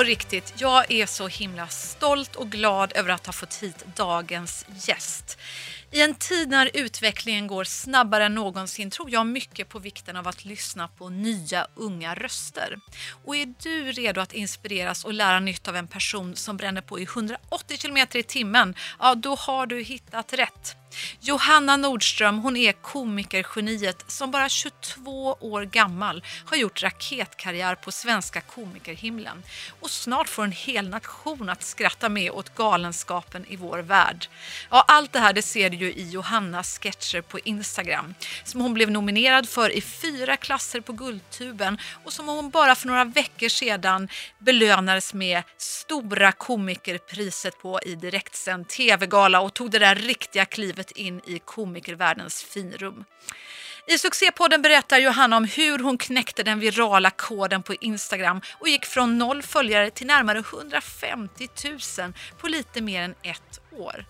på riktigt, jag är så himla stolt och glad över att ha fått hit dagens gäst. I en tid när utvecklingen går snabbare än någonsin tror jag mycket på vikten av att lyssna på nya unga röster. Och är du redo att inspireras och lära nytt av en person som bränner på i 180 km i timmen, ja då har du hittat rätt. Johanna Nordström hon är komikergeniet som bara 22 år gammal har gjort raketkarriär på svenska komikerhimlen. Och snart får en hel nation att skratta med åt galenskapen i vår värld. Ja, allt det här det ser du ju i Johannas sketcher på Instagram som hon blev nominerad för i fyra klasser på Guldtuben och som hon bara för några veckor sedan belönades med Stora komikerpriset på i direktsänd tv-gala och tog det där riktiga klivet in i komikervärldens finrum. I succépodden berättar Johanna om hur hon knäckte den virala koden på Instagram och gick från noll följare till närmare 150 000 på lite mer än ett år.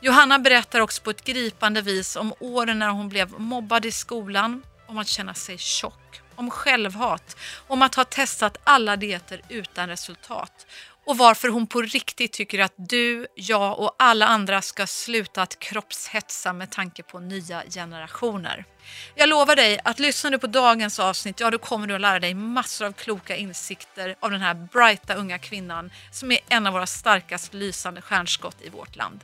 Johanna berättar också på ett gripande vis om åren när hon blev mobbad i skolan, om att känna sig tjock, om självhat, om att ha testat alla dieter utan resultat och varför hon på riktigt tycker att du, jag och alla andra ska sluta att kroppshetsa med tanke på nya generationer. Jag lovar dig att lyssnar du på dagens avsnitt, ja då kommer du att lära dig massor av kloka insikter av den här brighta unga kvinnan som är en av våra starkast lysande stjärnskott i vårt land.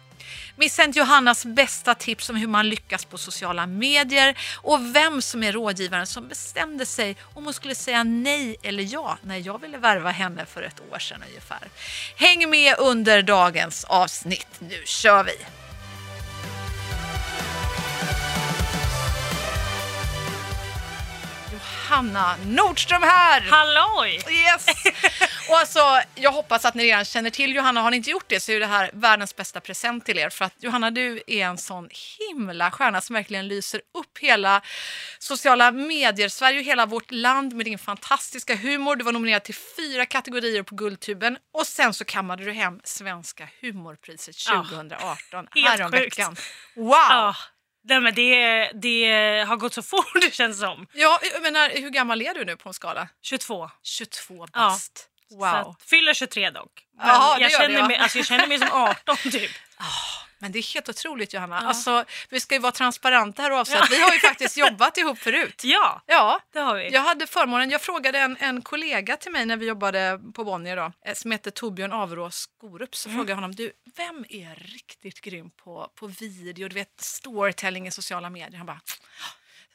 Missa inte Johannas bästa tips om hur man lyckas på sociala medier och vem som är rådgivaren som bestämde sig om hon skulle säga nej eller ja när jag ville värva henne för ett år sedan ungefär. Häng med under dagens avsnitt. Nu kör vi! Hanna Nordström här! Halloj! Yes! Och alltså, jag hoppas att ni redan känner till Johanna. Har ni inte gjort det så är det här världens bästa present till er. För att Johanna, du är en sån himla stjärna som verkligen lyser upp hela sociala medier, Sverige och hela vårt land med din fantastiska humor. Du var nominerad till fyra kategorier på Guldtuben och sen så kammade du hem Svenska humorpriset 2018 Ja, helt häromveckan. Wow! Ja, nej, men det, det har gått så fort det känns som. Ja, jag menar, hur gammal är du nu på en skala? 22. 22 Ja. bast. Så Wow. att, fyller 23 dock. Men det jag, gör det, känner ja. mig, alltså, jag känner mig som 18 typ. Men det är helt otroligt Johanna. Alltså, vi ska ju vara transparenta här och avslöja att vi har ju faktiskt jobbat ihop förut. Ja, Ja, det har vi. jag hade förmånen, jag frågade en, en kollega till mig när vi jobbade på Bonnier då, eh, som heter Torbjörn Averås Skorup, så frågade jag honom, du, vem är riktigt grym på, på video, du vet storytelling i sociala medier? Han bara,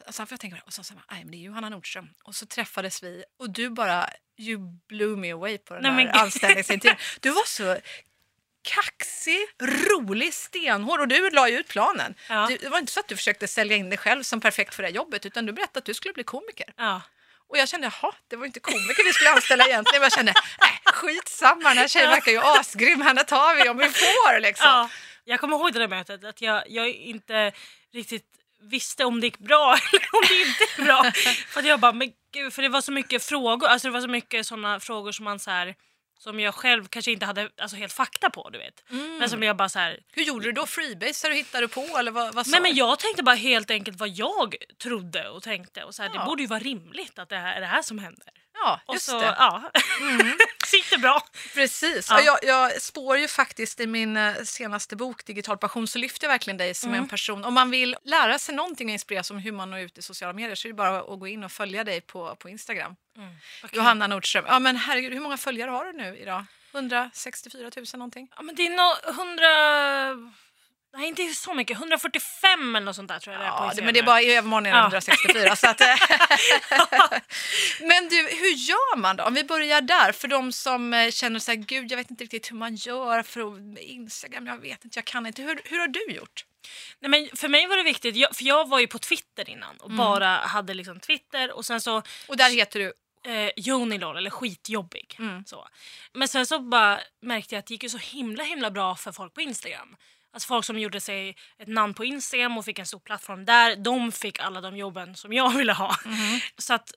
Alltså, får jag tänka på det? Och så sa nej men det är ju Hanna Nordström. Och så träffades vi och du bara, you blew me away på den Nej, gud. anställningsintervjun. Du var så kaxig, rolig, stenhård och du la ju ut planen. Ja. Du, det var inte så att du försökte sälja in dig själv som perfekt för det här jobbet utan du berättade att du skulle bli komiker. Ja. Och jag kände, jaha, det var inte komiker vi skulle anställa egentligen. Men jag kände, äh, skitsamma, den här tjejen verkar ju asgrym, henne tar vi om vi får liksom. Ja. Jag kommer ihåg det där mötet, att jag, jag inte riktigt visste om det gick bra eller om det inte gick bra. för jag bara, men gud, för det var så mycket frågor, alltså det var så mycket sådana frågor som man så här, som jag själv kanske inte hade alltså, helt fakta på du vet. Men som jag bara så här, Hur gjorde du då? Freebase hittade du på eller vad, vad Nej men jag tänkte bara helt enkelt vad jag trodde och tänkte och så här, Ja. det borde ju vara rimligt att det här är det här som händer. Ja, Och just så, det. ja. Sitter bra. Precis. Ja. Jag, jag spår ju faktiskt i min eh, senaste bok Digital passion så lyfter jag verkligen dig som Mm. en person. Om man vill lära sig någonting och inspireras om hur man når ut i sociala medier så är det bara att gå in och följa dig på, på Instagram. Johanna Nordström. Ja men herregud, hur många följare har du nu idag? 164 000 någonting? Ja, men det är nog 100... Nej inte så mycket, 145 eller något sånt där tror jag är Ja, det, Instagram men det är bara i övermorgon är det Ja. 164. Så att, eh, men du, hur gör man då? Om vi börjar där, för de som eh, känner så här, gud jag vet inte riktigt hur man gör för Instagram, jag vet inte, jag kan inte. Hur, hur har du gjort? Nej, men för mig var det viktigt, jag, för jag var ju på Twitter innan och bara hade liksom Twitter och sen så Och där heter du eh, Jonilol eller skitjobbig. Mm. Så. Men sen så bara märkte jag att det gick ju så himla himla bra för folk på Instagram. Alltså folk som gjorde sig ett namn på Instagram och fick en stor plattform där, de fick alla de jobben som jag ville ha. Så att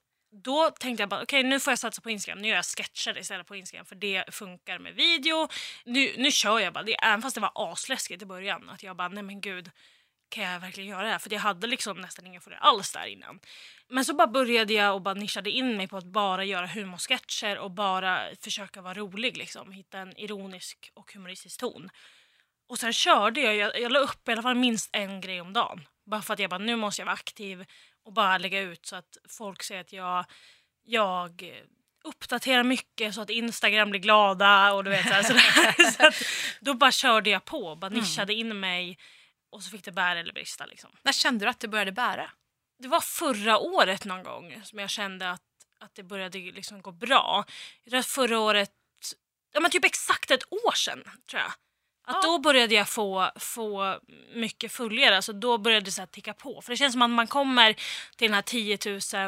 då tänkte jag bara okej nu får jag satsa på Instagram, nu gör jag sketcher istället på Instagram för det funkar med video. Nu, nu kör jag bara, det, även fast det var asläskigt i början att jag bara nej men gud kan jag verkligen göra det här? För jag hade liksom nästan inga följare alls där innan. Men så bara började jag och bara nischade in mig på att bara göra humorsketcher och bara försöka vara rolig liksom. Hitta en ironisk och humoristisk ton. Och sen körde jag, jag, jag la upp i alla fall minst en grej om dagen. Bara för att jag bara, nu måste jag vara aktiv och bara lägga ut så att folk ser att jag, jag uppdaterar mycket så att Instagram blir glada och du vet så, sådär. så att, Då bara körde jag på, bara mm. nischade in mig och så fick det bära eller brista. Liksom. När kände du att det började bära? Det var förra året någon gång som jag kände att, att det började liksom gå bra. Jag tror att förra året, ja men typ exakt ett år sedan tror jag. Att. Då började jag få, få mycket följare, alltså då började det så här ticka på. För det känns som att man kommer till den här 10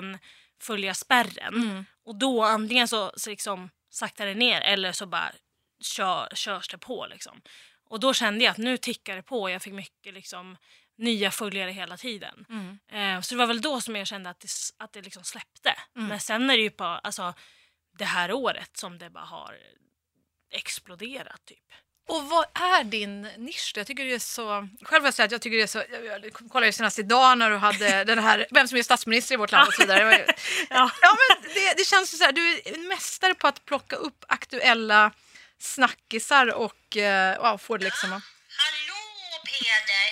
000 följarspärren mm. och då antingen så, så liksom saktar det ner eller så bara kör, körs det på. Liksom. Och då kände jag att nu tickar det på. Jag fick mycket liksom, nya följare hela tiden. Mm. Eh, så det var väl då som jag kände att det, att det liksom släppte. Mm. Men sen är det ju på alltså, det här året som det bara har exploderat. typ. Och vad är din nisch? Jag tycker det är så... Själv jag säga att jag tycker det är så... Jag kollade ju senast idag när du hade den här Vem som är statsminister i vårt land och så vidare. ja. ja, men det, det känns ju så här, du är en mästare på att plocka upp aktuella snackisar och uh, ja, få det liksom... Hallå Peder!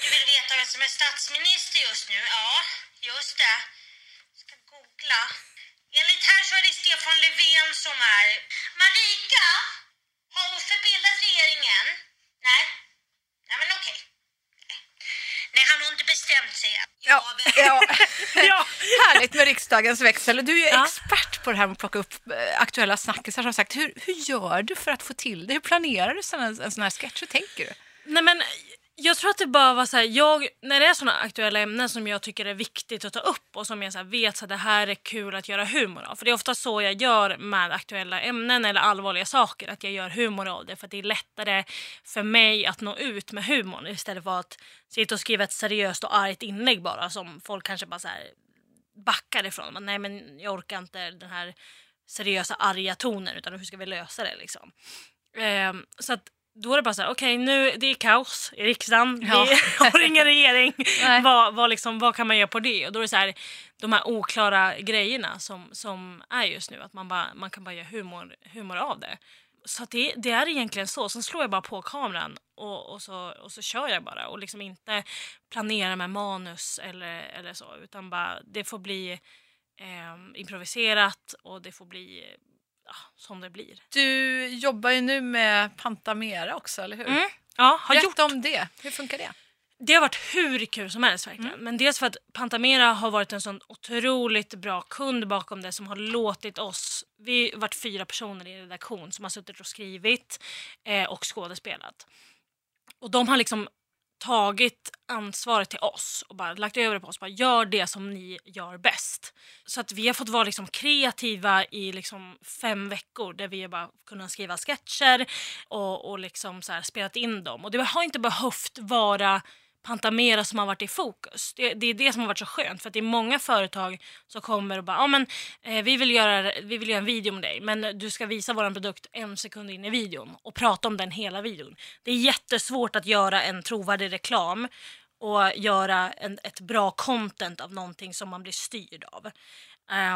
Du vill veta vem som är statsminister just nu? Ja, just det. Jag ska googla. Enligt här så är det Stefan Löfven som är... Marika! Har hon förbildat regeringen? Nej. Nej men okej. Nej, han har inte bestämt sig Ja, ja. ja. Härligt med riksdagens växel. Du är ju ja. expert på det här med att plocka upp eh, aktuella snackisar. Som sagt. Hur, hur gör du för att få till det? Hur planerar du en, en sån här sketch? Hur tänker du? Nej, men jag tror att det bara var så här, jag, när det är såna aktuella ämnen som jag tycker är viktigt att ta upp och som jag så vet att det här är kul att göra humor av. För det är ofta så jag gör med aktuella ämnen eller allvarliga saker, att jag gör humor av det för att det är lättare för mig att nå ut med humorn istället för att sitta och skriva ett seriöst och argt inlägg bara som folk kanske bara så här backar ifrån. Men, Nej men jag orkar inte den här seriösa arga tonen utan hur ska vi lösa det liksom. Um, så att då är det bara så här, okej okay, nu det är kaos i riksdagen, ja. vi har ingen regering. vad, vad, liksom, vad kan man göra på det? Och då är det så här, de här oklara grejerna som, som är just nu, att man, bara, man kan bara göra humor, humor av det. Så det, det är egentligen så. Sen slår jag bara på kameran och, och, så, och så kör jag bara och liksom inte planerar med manus eller, eller så utan bara det får bli eh, improviserat och det får bli ja, som det blir. Du jobbar ju nu med Pantamera också, eller hur? Mm. Ja, har Berätta gjort. om det. Hur funkar det? Det har varit hur kul som helst verkligen. Mm. Men dels för att Pantamera har varit en sån otroligt bra kund bakom det som har låtit oss, vi har varit fyra personer i redaktion som har suttit och skrivit eh, och skådespelat. Och de har liksom tagit ansvaret till oss och bara lagt över det på oss. Bara gör det som ni gör bäst. Så att vi har fått vara liksom kreativa i liksom fem veckor där vi har bara kunnat skriva sketcher och, och liksom så spelat in dem. Och det har inte behövt vara Pantamera som har varit i fokus. Det, det, är det som har varit så skönt för det är många företag som kommer och bara ah, men, eh, vi, vill göra, vi vill göra en video om dig men du ska visa vår produkt en sekund in i videon och prata om den hela videon. Det är jättesvårt att göra en trovärdig reklam och göra en, ett bra content av någonting som man blir styrd av.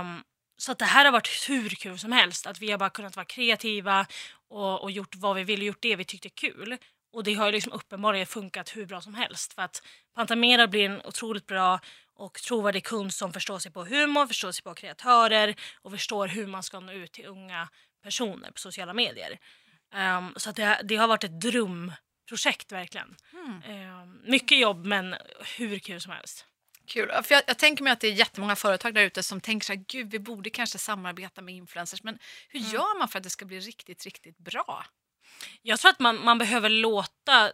Um, så att det här har varit hur kul som helst. Att vi har bara kunnat vara kreativa och, och gjort vad vi vill och gjort det vi tyckte kul. Och det har ju liksom uppenbarligen funkat hur bra som helst. För att Pantamera blir en otroligt bra och trovärdig kund som förstår sig på humor, förstår sig på kreatörer och förstår hur man ska nå ut till unga personer på sociala medier. Um, så det, det, har varit ett drömprojekt verkligen. Mm. Um, mycket jobb men hur kul som helst. Kul. För jag, jag, tänker mig att det är jättemånga företag där ute som tänker så här, gud vi borde kanske samarbeta med influencers. Men hur mm. gör man för att det ska bli riktigt, riktigt bra? Jag tror att man, man behöver låta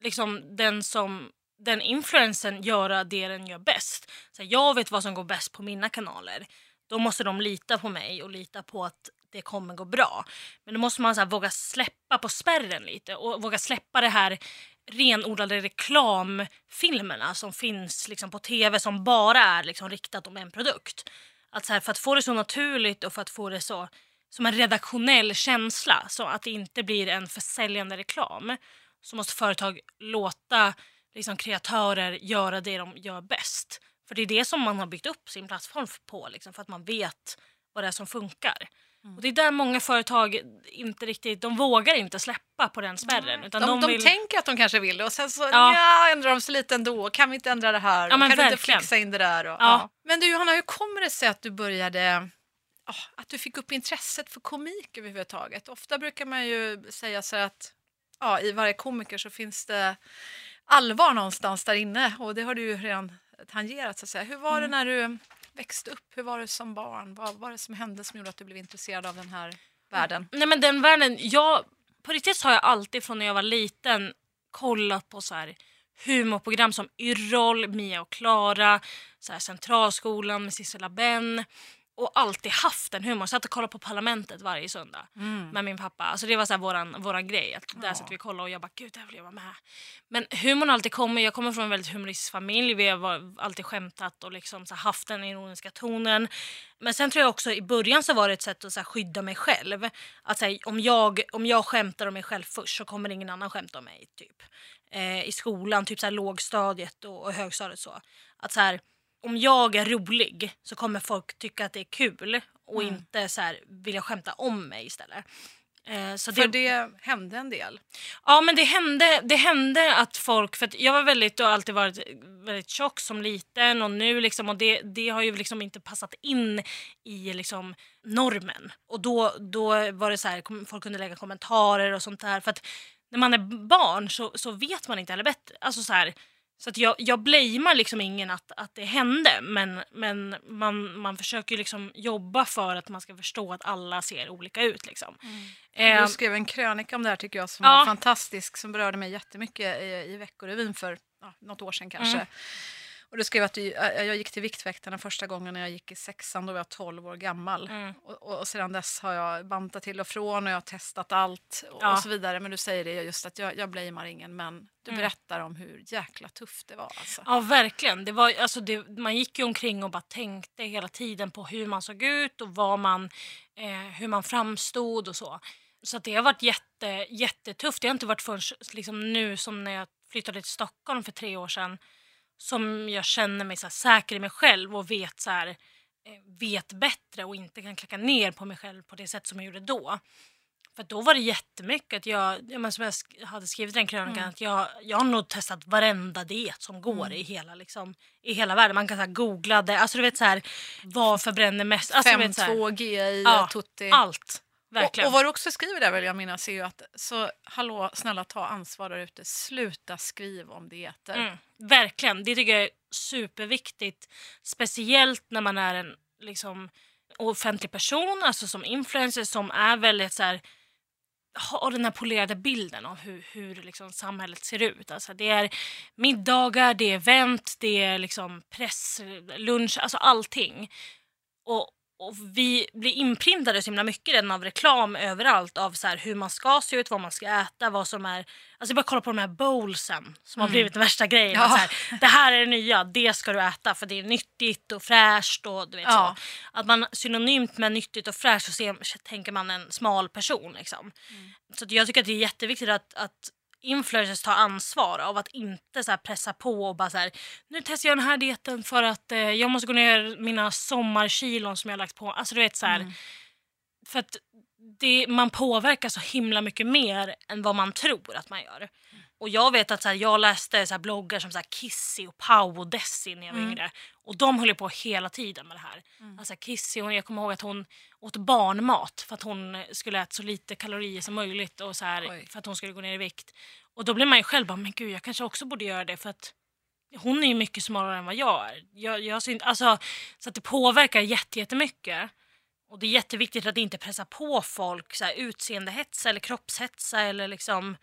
liksom, den som den influensen göra det den gör bäst. Så jag vet vad som går bäst på mina kanaler. Då måste de lita på mig och lita på att det kommer gå bra. Men då måste man så här, våga släppa på spärren lite och våga släppa det här renodlade reklamfilmerna som finns liksom, på tv som bara är liksom, riktat om en produkt. Att, så här, för att få det så naturligt och för att få det så som en redaktionell känsla så att det inte blir en försäljande reklam så måste företag låta liksom, kreatörer göra det de gör bäst. För det är det som man har byggt upp sin plattform på, liksom, för att man vet vad det är som funkar. Mm. Och det är där många företag inte riktigt, de vågar inte släppa på den spärren. Utan De, de, de, vill, tänker att de kanske vill det och sen så Ja. ja. ändrar de sig lite ändå. Kan vi inte ändra det här? Ja, kan du inte verkligen. fixa in det där? Och, Ja. Men du Johanna, hur kommer det sig att du började ja, att du fick upp intresset för komik överhuvudtaget? Ofta brukar man ju säga så att ja, i varje komiker så finns det allvar någonstans där inne och det har du ju redan tangerat. Så att säga. Hur var Mm. det när du växte upp? Hur var det som barn? Vad var det som hände som gjorde att du blev intresserad av den här världen? Nej men den världen, jag, på riktigt så har jag alltid från när jag var liten kollat på så här humorprogram som Yrrol, Mia och Klara, så här Centralskolan med Sissela Benn och alltid haft en humor. Satt och kollade på Parlamentet varje söndag med min pappa. Alltså det var så här våran, våran grej. Att där Ja. satt vi och kollade och jag bara gud där vill jag vara med. Men humorn har alltid kommit. Jag kommer från en väldigt humoristisk familj. Vi har alltid skämtat och liksom så haft den ironiska tonen. Men sen tror jag också i början så var det ett sätt att så skydda mig själv. Att så här, om, jag, om jag skämtar om mig själv först så kommer ingen annan skämta om mig. Typ. Eh, I skolan, typ så här lågstadiet och, och högstadiet så. Att så här, om jag är rolig så kommer folk tycka att det är kul och Mm. inte så här, vilja skämta om mig istället. Eh, så För det hände en del. Ja men det hände, det hände att folk, för att jag var väldigt och har alltid varit väldigt tjock som liten och nu liksom och det, det har ju liksom inte passat in i liksom normen. Och då, då var det så här, folk kunde lägga kommentarer och sånt där för att när man är barn så, så vet man inte heller bättre. Alltså så här, så att jag, jag blamear liksom ingen att, att det hände men, men man, man försöker liksom jobba för att man ska förstå att alla ser olika ut. Liksom. Eh, Du skrev en krönika om det här tycker jag som Ja. var fantastisk som berörde mig jättemycket i, i Veckorevyn för ja, något år sedan kanske. Mm. Och du skrev att du, jag gick till Viktväktarna första gången när jag gick i sexan, då var jag 12 år gammal. Mm. Och, och, sedan dess har jag bantat till och från och jag har testat allt och, Ja. och så vidare. Men du säger det just att jag, jag blamear ingen men du Mm. berättar om hur jäkla tufft det var. Alltså. Ja, verkligen. Det var, alltså det, man gick ju omkring och bara tänkte hela tiden på hur man såg ut och vad man, eh, hur man framstod och så. Så det har varit jätte, jättetufft. Det har inte varit förrän liksom nu som när jag flyttade till Stockholm för tre år sedan som jag känner mig så säker i mig själv och vet, så här, eh, vet bättre och inte kan klacka ner på mig själv på det sätt som jag gjorde då. För då var det jättemycket att jag, ja, men som jag hade skrivit i den krönikan, Mm. att jag, jag har nog testat varenda diet som går i, hela, liksom, i hela världen. Man kan så googla det, alltså du vet så här, vad förbränner mest? Alltså, du vet, så här, 5-2 GI, Ja, Tutti. allt. Och, Verkligen. och vad du också skriver där vill jag minnas är ju att så hallå snälla ta ansvar där ute, sluta skriva om dieter. Mm, verkligen, det tycker jag är superviktigt. Speciellt när man är en liksom, offentlig person, alltså som influencer som är väldigt så här, har den här polerade bilden av hur, hur liksom samhället ser ut. Alltså det är middagar, det är event, det är liksom press, lunch, alltså allting. Och, och vi blir inprintade så himla mycket redan av reklam överallt av så här hur man ska se ut, vad man ska äta, vad som är... Alltså bara kolla på de här bowlsen som har blivit den värsta grejen. Ja. Så här, det här är det nya, det ska du äta för det är nyttigt och fräscht och du vet Ja. så. Att man synonymt med nyttigt och fräscht så ser, tänker man en smal person liksom. Så att jag tycker att det är jätteviktigt att, att influencers tar ansvar av att inte så pressa på och bara så här, nu testar jag den här dieten för att eh, jag måste gå ner mina sommarkilon som jag har lagt på. Alltså du vet så här, för att det, man påverkar så himla mycket mer än vad man tror att man gör. Och jag vet att så här, jag läste så här, bloggar som så här, Kissy och Pau och Desi när jag var yngre. Och de höll på hela tiden med det här. Alltså Kissy, hon, jag kommer ihåg att hon åt barnmat för att hon skulle äta så lite kalorier som möjligt och så här, för att hon skulle gå ner i vikt. Och då blir man ju själv bara, men gud jag kanske också borde göra det för att hon är ju mycket smalare än vad jag är. Jag, jag inte, alltså, så att det påverkar jätte- jättemycket. Och det är jätteviktigt att inte pressa på folk så här, utseendehetsa eller kroppshetsa eller liksom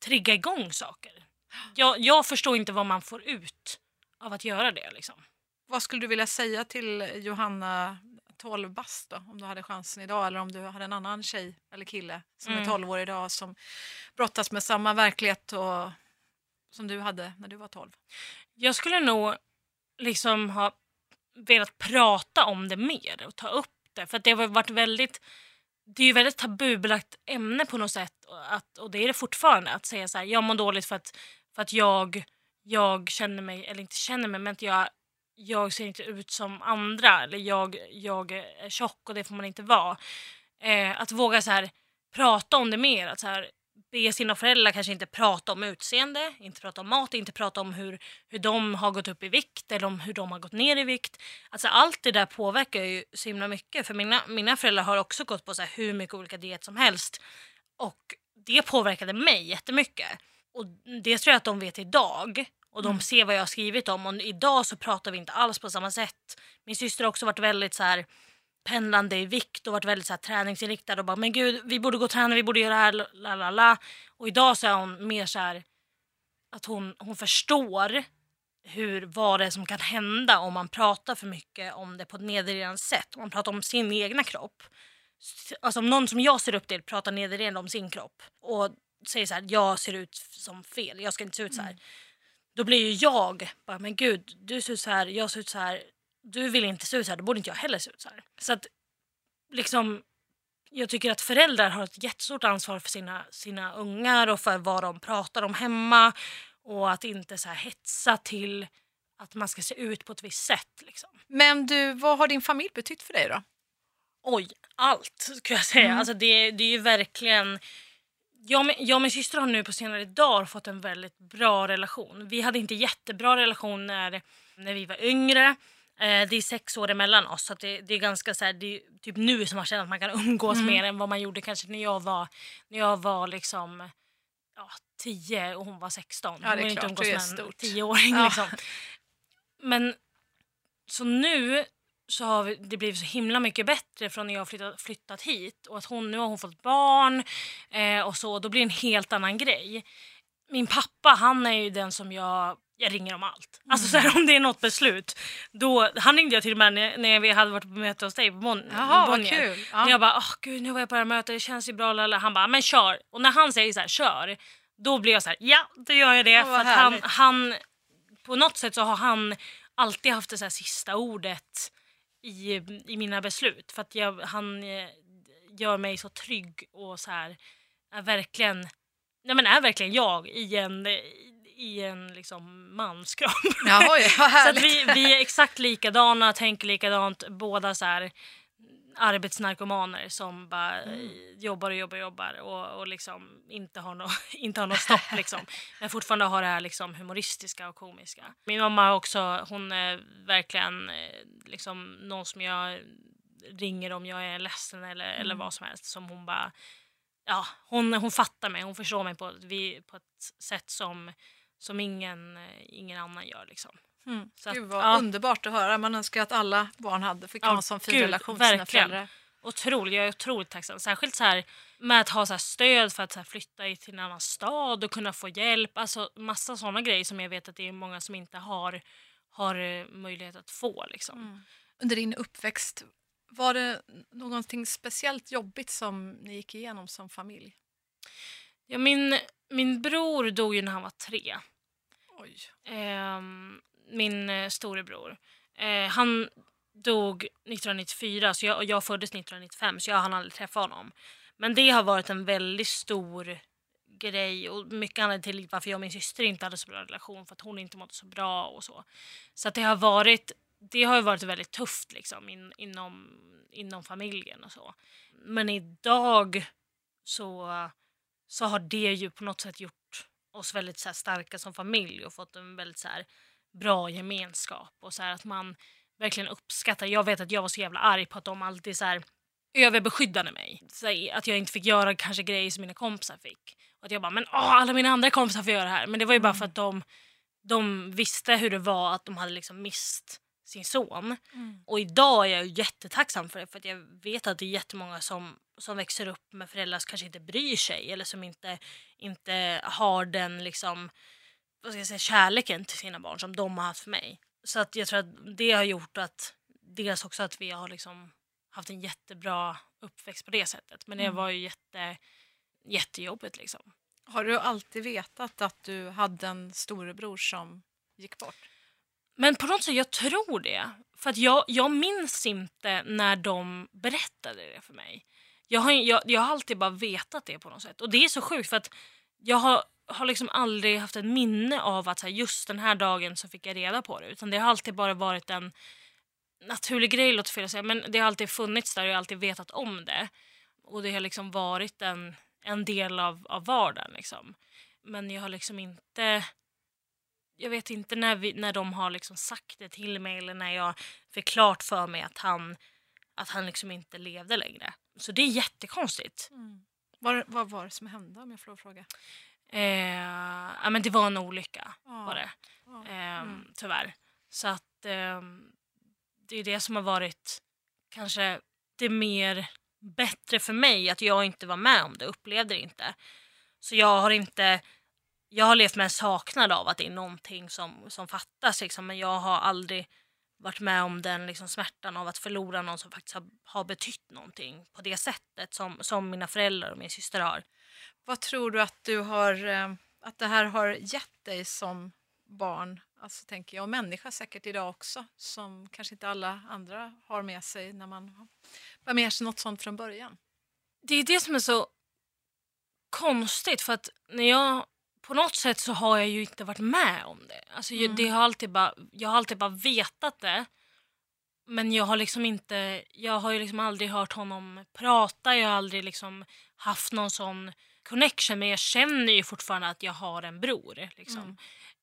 trigga igång saker. Jag, jag förstår inte vad man får ut av att göra det. Liksom. Vad skulle du vilja säga till Johanna 12 bast då, om du hade chansen idag eller om du hade en annan tjej eller kille som är Mm. 12 år idag som brottas med samma verklighet och, som du hade när du var 12? Jag skulle nog liksom ha velat prata om det mer och ta upp det. För det har varit väldigt det är ju väldigt tabubelagt ämne på något sätt och att, och det är det fortfarande att säga så här, jag mår dåligt för att, för att jag jag känner mig, eller inte känner mig, men att jag, jag ser inte ut som andra. Eller jag, jag är tjock och det får man inte vara. Eh, att våga så här prata om det mer. Att så här, be sina föräldrar kanske inte prata om utseende, inte prata om mat, inte prata om hur, hur de har gått upp i vikt eller om hur de har gått ner i vikt. Alltså allt det där påverkar ju så himla mycket. För mina, mina föräldrar har också gått på så hur mycket olika diet som helst. Och det påverkade mig jättemycket. Och det tror jag att de vet idag. Och de Mm. ser vad jag har skrivit om. Och idag så pratar vi inte alls på samma sätt. Min syster har också varit väldigt så här pendlande i vikt och varit väldigt så här, träningsinriktad och bara men gud vi borde gå och träna, vi borde göra det här, la la la. Och idag så är hon mer så här att hon, hon förstår hur, vad det är som kan hända om man pratar för mycket om det på ett nedvärderande sätt. Om man pratar om sin egna kropp. Alltså om någon som jag ser upp till pratar nedvärderande om sin kropp och säger så här, jag ser ut som fel, jag ska inte se ut så här. Då blir ju jag bara, men gud, du ser ut så här, jag ser ut så här. Du vill inte se ut så här, då borde inte jag heller se ut så här. Så att liksom, jag tycker att föräldrar har ett jättestort ansvar för sina, sina ungar och för vad de pratar om hemma. Och att inte så här hetsa till att man ska se ut på ett visst sätt. Liksom. Men du, vad har din familj betytt för dig då? Oj, allt skulle jag säga. Mm. Alltså det, det är ju verkligen... Jag jag och min syster har nu på senare dagar fått en väldigt bra relation. Vi hade inte jättebra relation när, när vi var yngre. Eh, det är sex år emellan oss så det, det är ganska så här, det är typ nu som man känner att man kan umgås Mm. mer än vad man gjorde kanske när jag var, när jag var liksom ja, 10 och hon var 16. Ja, det är Hon klart, inte umgås med en stort. 10-åring Ja. liksom. Men så nu så har vi, det blivit så himla mycket bättre från när jag har flyttat, flyttat hit. Och att hon, nu har hon fått barn eh, och så. Då blir det en helt annan grej. Min pappa han är ju den som jag, jag ringer om allt. Alltså så här, om det är något beslut. Då, han ringde jag till och med när, när vi hade varit på möte hos dig på Mon- Jaha, vad Bonnier. kul. Ja. När jag bara, åh gud nu var jag på det här mötet, det känns ju bra. Lala. Han bara, men kör. Och när han säger så här, kör. Då blir jag så här, ja då gör jag det. Vad för att han, han, på något sätt så har han alltid haft det så här sista ordet i, i mina beslut. För att jag, han eh, gör mig så trygg och så här, är verkligen, nej men är verkligen jag i en, i en liksom manskropp. Jaha, ja, vad Så att vi, vi är exakt likadana, tänker likadant, båda så här arbetsnarkomaner som bara Mm. jobbar och jobbar och jobbar och, och liksom inte har något inte har något stopp liksom. Men fortfarande har det här liksom humoristiska och komiska. Min mamma också, hon är verkligen eh, liksom någon som jag ringer om jag är ledsen eller, eller Mm. vad som helst som hon bara Ja, hon, hon fattar mig, hon förstår mig på, vi, på ett sätt som, som ingen, ingen annan gör. Liksom. Mm. Så Gud vad ja. underbart att höra. Man önskar att alla barn hade fick Ja, en sån fin gud, relation till sina verkligen. föräldrar. Otroligt, jag är otroligt tacksam. Särskilt så här, med att ha så stöd för att så flytta till en annan stad och kunna få hjälp. Alltså massa sådana grejer som jag vet att det är många som inte har, har eh, möjlighet att få. Liksom. Mm. Under din uppväxt, var det någonting speciellt jobbigt som ni gick igenom som familj? Ja, min, min bror dog ju när han var tre. Oj. Ehm, min eh, storebror. Eh, han dog 1994 så jag, jag föddes 1995 så jag hann aldrig träffa honom. Men det har varit en väldigt stor grej och mycket anledning till varför jag och min syster inte hade så bra relation för att hon inte mådde så bra och så. Så det har varit det har ju varit väldigt tufft liksom in, inom, inom familjen och så. Men idag så, så har det ju på något sätt gjort oss väldigt så här, starka som familj och fått en väldigt så här, bra gemenskap och så här, att man verkligen uppskattar. Jag vet att jag var så jävla arg på att de alltid så här, överbeskyddade mig. Så att jag inte fick göra kanske grejer som mina kompisar fick. Och att jag bara, men åh, alla mina andra kompisar får göra det här. Men det var ju bara för att de, de visste hur det var att de hade liksom mist sin son. Mm. Och idag är jag jättetacksam för det för att jag vet att det är jättemånga som, som växer upp med föräldrar som kanske inte bryr sig eller som inte, inte har den liksom, vad ska jag säga, kärleken till sina barn som de har haft för mig. Så att jag tror att det har gjort att dels också att vi har liksom haft en jättebra uppväxt på det sättet. Men det Mm. var ju jätte, jättejobbigt liksom. Har du alltid vetat att du hade en storebror som gick bort? Men på något sätt, jag tror det. För att jag, jag minns inte när de berättade det för mig. Jag har, jag, jag har alltid bara vetat det på något sätt. Och det är så sjukt för att jag har har liksom aldrig haft ett minne av att så här, just den här dagen så fick jag reda på det. Utan det har alltid bara varit en naturlig grej, låter fel att säga, men det har alltid funnits där och jag har alltid vetat om det. Och det har liksom varit en, en del av, av vardagen. Liksom. Men jag har liksom inte... Jag vet inte när, vi, när de har liksom sagt det till mig eller när jag fick klart för mig att han, att han liksom inte levde längre. Så det är jättekonstigt. Mm. Vad, vad var det som hände om jag får fråga? Eh, ja, men det var en olycka Ja. var det. Ja. Eh, Mm. Tyvärr. Så att ehm, det är det som har varit kanske det mer bättre för mig att jag inte var med om det, upplevde det inte. Så jag har inte jag har levt med en saknad av att det är någonting som, som fattas liksom, men jag har aldrig varit med om den liksom, smärtan av att förlora någon som faktiskt har, har betytt någonting på det sättet som, som mina föräldrar och min syster har. Vad tror du att du har, eh, att det här har gett dig som barn? Alltså tänker jag, och människa säkert idag också, som kanske inte alla andra har med sig när man har med sig något sånt från början. det är det som är så konstigt för att när jag på något sätt så har jag ju inte varit med om det. Alltså, Mm. det har alltid bara, jag har alltid bara vetat det. Men jag har liksom inte, jag har ju liksom aldrig hört honom prata, jag har aldrig liksom haft någon sån connection men jag känner ju fortfarande att jag har en bror. Liksom. Mm.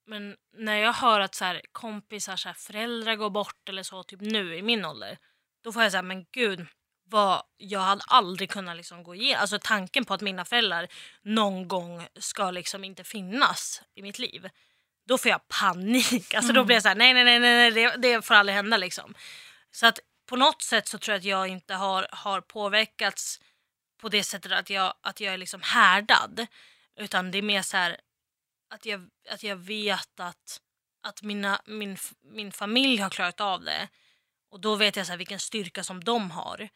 Men när jag hör att så här, kompisar, så här, föräldrar går bort eller så, typ nu i min ålder, då får jag säga men gud, vad, jag hade aldrig kunnat liksom gå igenom, alltså tanken på att mina föräldrar någon gång ska liksom inte finnas i mitt liv. Då får jag panik, alltså då blir jag så här, nej nej nej, nej, det, det får aldrig hända liksom. Så att på något sätt så tror jag att jag inte har, har påverkats på det sättet att jag, att jag är liksom härdad. Utan det är mer så här att jag, att jag vet att, att mina, min, min familj har klarat av det. Och då vet jag så här vilken styrka som de har.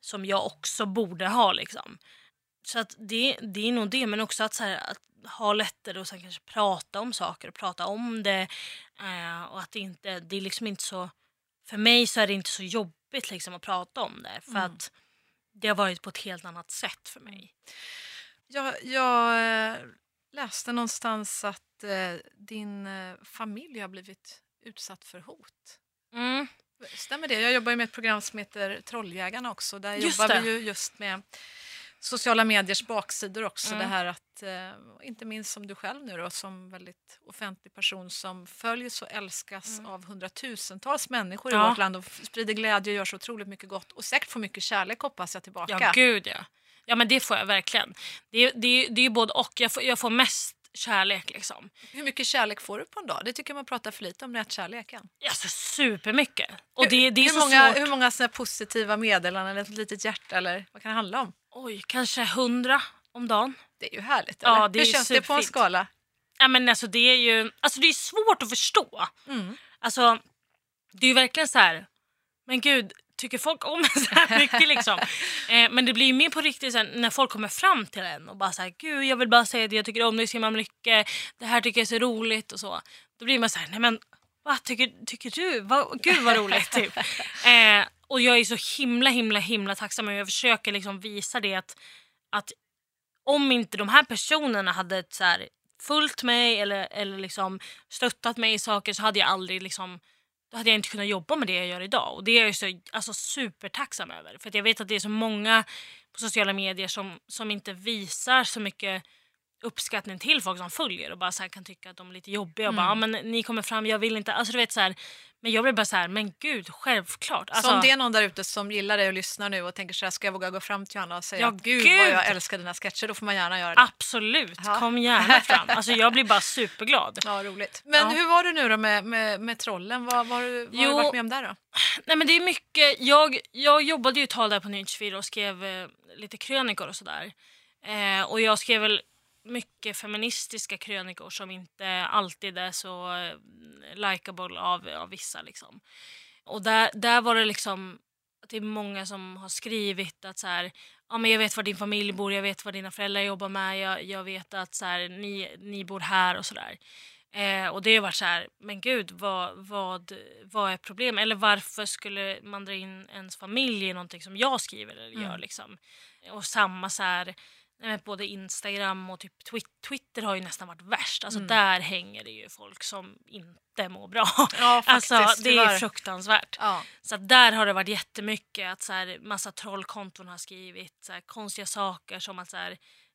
Som jag också borde ha liksom. Så att det, det är nog det, men också att, så här, att ha lättare att sen kanske prata om saker och prata om det. Eh, och att det inte, det är liksom inte så, för mig så är det inte så jobbigt liksom att prata om det. För Mm. att det har varit på ett helt annat sätt för mig. Jag, jag eh, läste någonstans att eh, din eh, familj har blivit utsatt för hot. Mm. Stämmer det? Jag jobbar ju med ett program som heter Trolljägarna också. Där Just jobbar det. vi ju just med sociala mediers baksidor också. Mm. Det här att, eh, inte minst som du själv nu då, som väldigt offentlig person som följs och älskas av hundratusentals människor i Mm. Ja. vårt land och sprider glädje och gör så otroligt mycket gott och säkert får mycket kärlek hoppas jag tillbaka. Ja, gud ja. Ja, men det får jag verkligen. Det, det, det är både och. Jag får, jag får mest kärlek liksom. Hur mycket kärlek får du på en dag? Det tycker man pratar för lite om, nätkärleken. Alltså supermycket. Och det, det är hur, så många, svårt. hur många såna positiva meddelanden eller ett litet hjärta eller vad kan det handla om? Oj, kanske hundra om dagen. Det är ju härligt. Ja, det hur känns det på en superfint. skala? Ja, men alltså, det är ju alltså, det är svårt att förstå. Mm. Alltså, det är ju verkligen så här. Men gud, tycker folk om en så här mycket liksom? eh, men det blir ju mer på riktigt sen när folk kommer fram till en och bara så här, gud jag vill bara säga det jag tycker om dig så himla mycket. Det här tycker jag är så roligt och så. Då blir man så här, nej men vad tycker, tycker du? Va, gud vad roligt typ. Eh, och jag är så himla himla himla tacksam och jag försöker liksom visa det att, att om inte de här personerna hade så här, följt mig eller, eller liksom stöttat mig i saker så hade jag aldrig liksom då hade jag inte kunnat jobba med det jag gör idag. Och det är jag så, alltså, supertacksam över. För jag vet att det är så många på sociala medier som, som inte visar så mycket uppskattning till folk som följer och bara så kan tycka att de är lite jobbiga och bara Mm. ah, men ni kommer fram, jag vill inte. Alltså du vet så här, men jag blir bara så här, men gud självklart. Alltså, så om det är någon där ute som gillar dig och lyssnar nu och tänker så här, ska jag våga gå fram till Johanna och säga Ja, gud, gud. vad jag älskar dina sketcher, då får man gärna göra det. Absolut, Ja. kom gärna fram. Alltså jag blir bara superglad. Ja, roligt. Men Ja. hur var det nu då med, med, med trollen? Vad, vad, du- vad har du Jo. varit med om där då? Nej men det är mycket, jag, jag jobbade ju ett tag där på 24 och skrev eh, lite krönikor och sådär. Eh, och jag skrev väl mycket feministiska krönikor som inte alltid är så eh, likeable av, av vissa liksom. Och där, där var det liksom, det är många som har skrivit att så här, ja men jag vet var din familj bor, jag vet vad dina föräldrar jobbar med, jag, jag vet att så här, ni, ni bor här och sådär. Eh, och det har varit så här, men gud vad, vad, vad är problemet? Eller varför skulle man dra in ens familj i någonting som jag skriver eller gör Mm. liksom? Och samma så här, nej, men både Instagram och typ Twi- Twitter har ju nästan varit värst. Alltså Mm. där hänger det ju folk som inte mår bra. Ja, faktiskt, alltså det är tyvärr. fruktansvärt. Ja. Så där har det varit jättemycket att så här, massa trollkonton har skrivit så här, konstiga saker som att så här,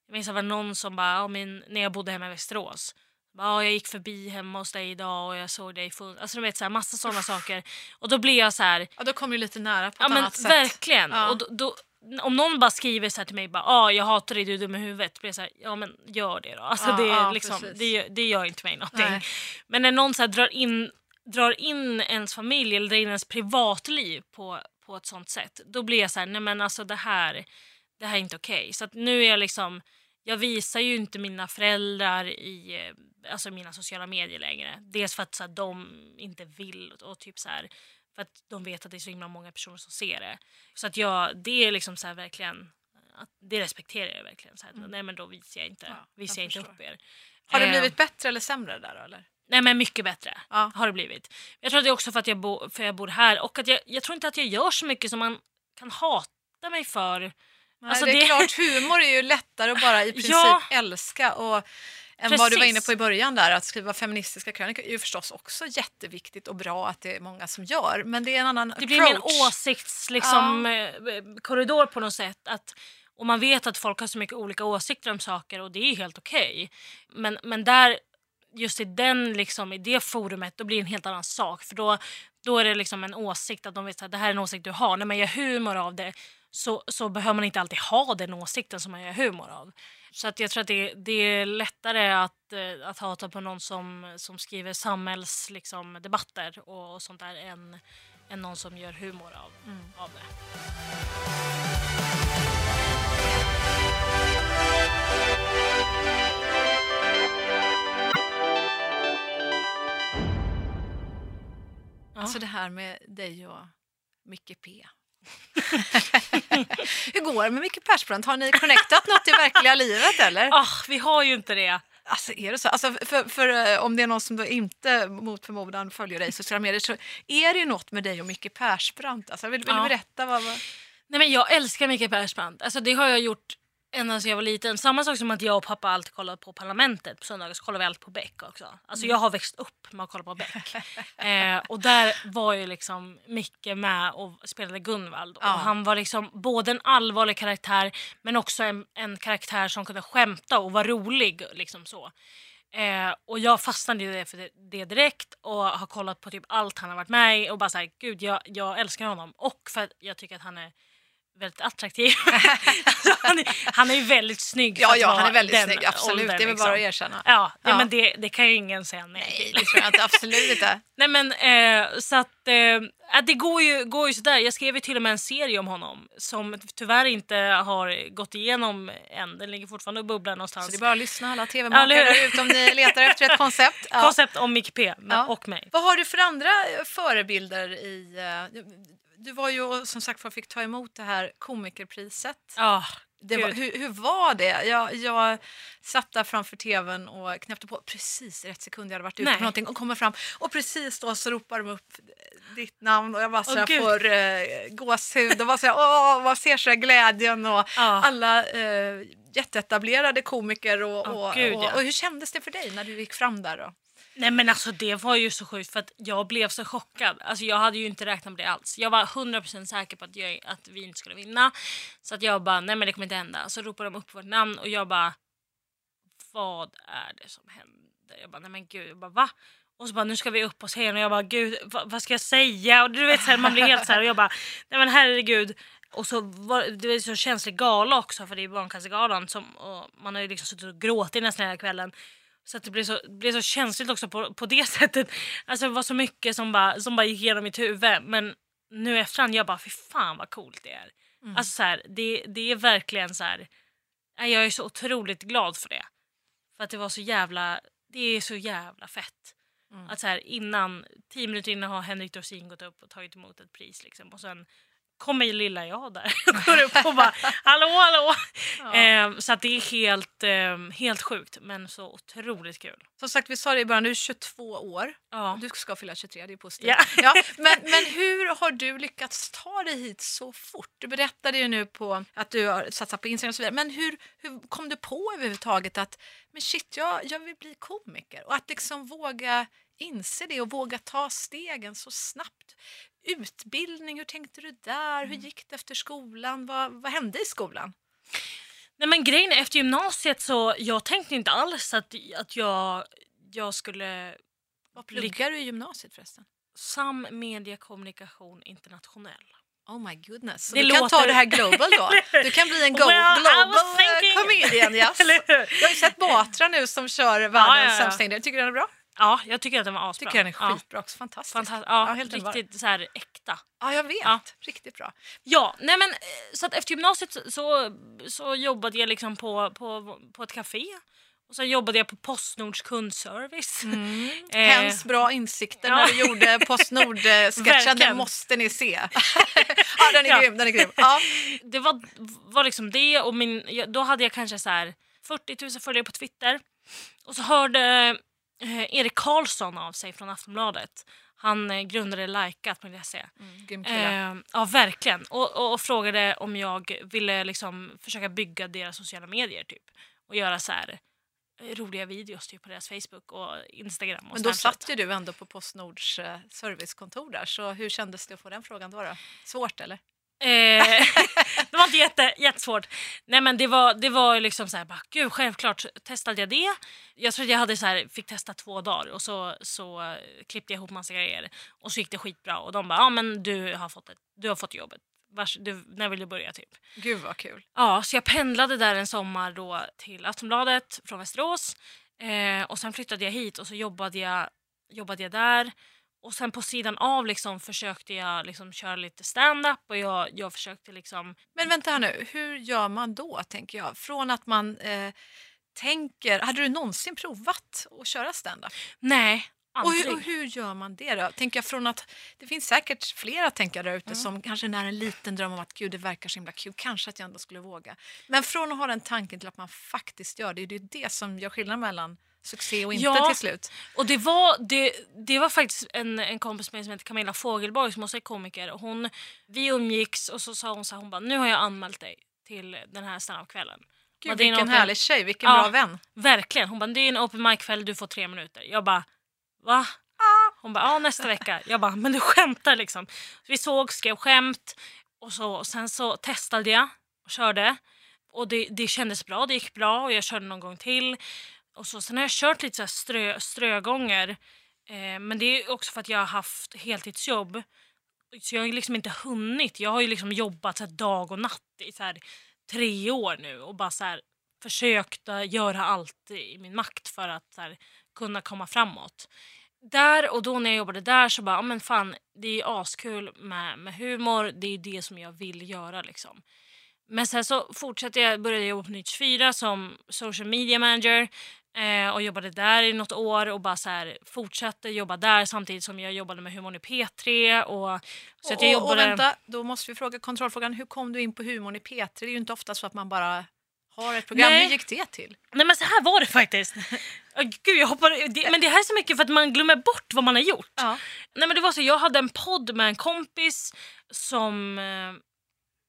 jag minns det var någon som bara, ja, men, när jag bodde hemma i Västerås bara, ja, jag gick förbi hemma hos dig idag och jag såg dig full. Alltså du vet så här, massa sådana saker. Och då blir jag så här, ja, då kommer ju lite nära på ja ett men annat sätt. verkligen. Ja. Och då, då, om någon bara skriver så till mig, bara, ah, jag hatar dig, du är dum i huvudet. blir så här, ja men gör det då. Alltså, Ja, det, ja, liksom, det, det gör inte mig någonting. Nej. Men när någon så drar, in, drar in ens familj eller drar in ens privatliv på, på ett sånt sätt, då blir jag så här, nej men alltså det här, det här är inte okej. Så att nu är jag liksom, jag visar ju inte mina föräldrar i eh, alltså mina sociala medier längre. Dels för att så här, de inte vill och typ så här, för att de vet att det är så himla många personer som ser det. Så att jag, det är liksom så här verkligen, det respekterar jag verkligen. Så här, Nej men då visar jag inte, Mm. Ja, visar jag jag inte upp er. Har det Eh, blivit bättre eller sämre där då, eller? Nej men mycket bättre Ja. har det blivit. Jag tror att det är också för att jag, bo, för jag bor här och att jag, jag tror inte att jag gör så mycket som man kan hata mig för. Nej, Alltså, det är det- klart, humor är ju lättare att bara i princip Ja. älska. Och, än vad du var Precis. inne på i början där, att skriva feministiska krönikor är ju förstås också jätteviktigt och bra att det är många som gör. Men det är en annan Det blir mer en approach. åsikts liksom, korridor på något sätt. Att, och man vet att folk har så mycket olika åsikter om saker och det är helt okej. Men, men där, just i, den, liksom, i det forumet, då blir det en helt annan sak. För då, då är det liksom en åsikt, att de vet att det här är en åsikt du har. När man gör humor av det så, så behöver man inte alltid ha den åsikten som man gör humor av. Så att jag tror att det, det är lättare att, eh, att hata på någon som, som skriver samhällsdebatter liksom, debatter och, och sånt där än, än någon som gör humor av, av det. Alltså det här med dig och Micke P. Hur går det med Micke Persbrandt? Har ni connectat något i verkliga livet eller? Ah, vi har ju inte det. Alltså är det så? Alltså för, för eh, om det är någon som inte mot förmodan följer dig i sociala medier så är det ju något med dig och Micke Persbrandt. Alltså vill, vill du Ja. berätta? Vad, vad... Nej, men jag älskar Mikael Persbrandt. Alltså, det har jag gjort ända sedan jag var liten. Samma sak som att jag och pappa alltid kollar på Parlamentet på söndagar så kollar vi alltid på Beck också. Alltså jag har växt upp med att kolla på Beck. eh, och där var ju liksom Micke med och spelade Gunvald. Ja. Och han var liksom både en allvarlig karaktär men också en, en karaktär som kunde skämta och var rolig. Liksom så. Eh, och jag fastnade i det för det, det direkt och har kollat på typ allt han har varit med i och bara såhär, gud jag, jag älskar honom. Och för att jag tycker att han är väldigt attraktiv. alltså, han, är, han är ju väldigt snygg Ja, ja, han är väldigt snygg. Absolut, åldern, det är väl liksom. bara att erkänna. Ja, ja. Ja. men det, det kan ju ingen säga nej, Nej, det tror jag inte. Absolut inte. Nej men eh, så att eh, det går ju, går ju sådär. Jag skrev ju till och med en serie om honom som tyvärr inte har gått igenom än. Den ligger fortfarande och bubblar någonstans. Så det är bara att lyssna alla tv-makare ute om ni letar efter ett koncept. Ja. Koncept om Mick P Ja. och mig. Vad har du för andra förebilder i... eh, Du var ju som sagt var fick ta emot det här komikerpriset. Ja, var, hur, hur var det? Jag, jag satt där framför tvn och knäppte på precis rätt sekund jag hade varit ute Nej. på någonting och kommer fram och precis då så ropar de upp ditt namn och jag bara så Åh, jag får eh, gåshud och bara så jag, åh, man ser så här glädjen och Ja. alla eh, jätteetablerade komiker och, Åh, och, Gud, och, ja. och hur kändes det för dig när du gick fram där då? Nej men alltså det var ju så sjukt för att jag blev så chockad. Alltså jag hade ju inte räknat med det alls. Jag var 100% säker på att, jag, att vi inte skulle vinna. Så att jag bara, nej men det kommer inte hända. Så ropade de upp vårt namn och jag bara, vad är det som händer? Jag bara, nej men gud, jag bara va? Och så bara, nu ska vi upp på scenen och jag bara, gud vad, vad ska jag säga? Och du vet så här, man blir helt så här och jag bara, nej men herregud. Och så var det var så känslig gala också för det är Barncancergalan som och man har ju liksom suttit och gråtit nästan hela kvällen. Så att det blev så, blev så känsligt också på, på det sättet. Alltså det var så mycket som bara, som bara gick igenom mitt huvud. Men nu efterhand, jag bara fy fan vad coolt det är. Alltså så här, det, det är verkligen så här. Jag är så otroligt glad för det. För att det var så jävla, det är så jävla fett. Mm. Att så här, innan, tio minuter innan har Henrik Dorsin gått upp och tagit emot ett pris liksom. Och sen kommer lilla jag där går upp och bara hallå hallå. Eh, så att det är helt, eh, helt sjukt men så otroligt kul. Som sagt, vi sa det i början, du är 22 år. Ja. Du ska fylla 23, det är positivt. Ja. Ja, men, men hur har du lyckats ta dig hit så fort? Du berättade ju nu på att du har satsat på Instagram och så vidare. Men hur, hur kom du på överhuvudtaget att men shit, jag, jag vill bli komiker? Och att liksom våga inse det och våga ta stegen så snabbt. Utbildning, hur tänkte du där? Mm. Hur gick det efter skolan? Vad, vad hände i skolan? Nej men grejen är, efter gymnasiet så jag tänkte inte alls att, att jag, jag skulle Vad pluggar du i gymnasiet förresten? sam media kommunikation internationell. Oh my goodness. Så Det du kan ta låter- det här global då? Du kan bli en go- Well, global was thinking- eh, comedian. Yes. Jag har ju sett Batra nu som kör Ja, världens ja, ja. sämsta indier. Tycker du den är bra? Ja, jag tycker att den var asbra. Tycker den är Ja. skitbra också. Fantastisk. Fantastiskt. Ja, helt underbar. riktigt så här äkta. Ja, jag vet. Ja. Riktigt bra. Ja, nej men eh, så att efter gymnasiet så, så jobbade jag liksom på, på, på ett café. Och sen jobbade jag på Postnords kundservice. Eh, Hens bra insikter ja. när du gjorde Postnord-sketchen. Den Verkligen. måste ni se. ja, den är Ja. grym. Den är grym. Ja. det var, var liksom det och min, jag- då hade jag kanske så här 40 000 följare på Twitter. Och så hörde eh, Erik Karlsson av sig från Aftonbladet. Han eh, grundade Likat.se. Mm, grym kille. Eh, ja, verkligen. Och, och, och frågade om jag ville liksom försöka bygga deras sociala medier typ. Och göra så här eh, roliga videos typ på deras Facebook och Instagram och Men då Snapchat. satt ju du ändå på Postnords eh, servicekontor där. Så hur kändes det att få den frågan då? då? Svårt eller? Eh, det var inte jätte, jättesvårt. Nej men det var, det var liksom så här, bara, gud självklart testade jag det. Jag tror att jag hade så här, fick testa två dagar och så, så eh, klippte jag ihop massa grejer. Och så gick det skitbra och de bara, ja men du har fått, ett, du har fått jobbet. Vars, du, när vill du börja typ? Gud vad kul. Ja, så jag pendlade där en sommar då till Aftonbladet från Västerås. Eh, och sen flyttade jag hit och så jobbade jag, jobbade jag där. Och sen på sidan av liksom försökte jag liksom köra lite stand-up och jag, jag försökte liksom... Men vänta här nu, hur gör man då tänker jag? Från att man eh, tänker, hade du någonsin provat att köra stand-up? Nej, Och hur, och hur gör man det då? Tänker jag från att, det finns säkert flera där ute som kanske när en liten dröm om att gud det verkar så himla kul, kanske att jag ändå skulle våga. Men från att ha den tanken till att man faktiskt gör det, det är det som gör skillnad mellan succé och inte Ja. till slut. Och det var, det, det var faktiskt en, en kompis med som heter Camilla Fogelborg som också är komiker. Och Hon, vi umgicks och så sa hon så här, hon bara, nu har jag anmält dig till den här standup-kvällen. Gud, Bara, det är en vilken open- härlig tjej, vilken Ja. bra vän. Verkligen. Hon bara, det är en open mic-kväll, du får tre minuter. Jag bara, va? Hon bara, ja nästa vecka. Jag bara, men du skämtar liksom. Så vi såg, skrev skämt och, så, och sen så testade jag och körde. Och det, det kändes bra, det gick bra och jag körde någon gång till. Och så, sen har jag kört lite så här strö, strögånger. Eh, men det är också för att jag har haft heltidsjobb. Så jag har liksom inte hunnit. Jag har ju liksom jobbat så här dag och natt i så här tre år nu och bara så här försökt göra allt i min makt för att så här, kunna komma framåt. Där och då när jag jobbade där så bara, ja men fan det är askul med, med humor, det är det som jag vill göra liksom. Men sen så fortsatte jag, började jag jobba på Nytt 24 som social media manager eh, och jobbade där i något år och bara så här, fortsatte jobba där samtidigt som jag jobbade med humorn i P3 och så att jag och, och jobbade... vänta, då måste vi fråga kontrollfrågan, hur kom du in på humorn i P3? Det är ju inte ofta så att man bara har ett program. Nej. Hur gick det till? Nej men så här var det faktiskt. Gud, jag hoppar, det, men det här är så mycket för att man glömmer bort vad man har gjort. Ja. Nej men det var så, jag hade en podd med en kompis som eh,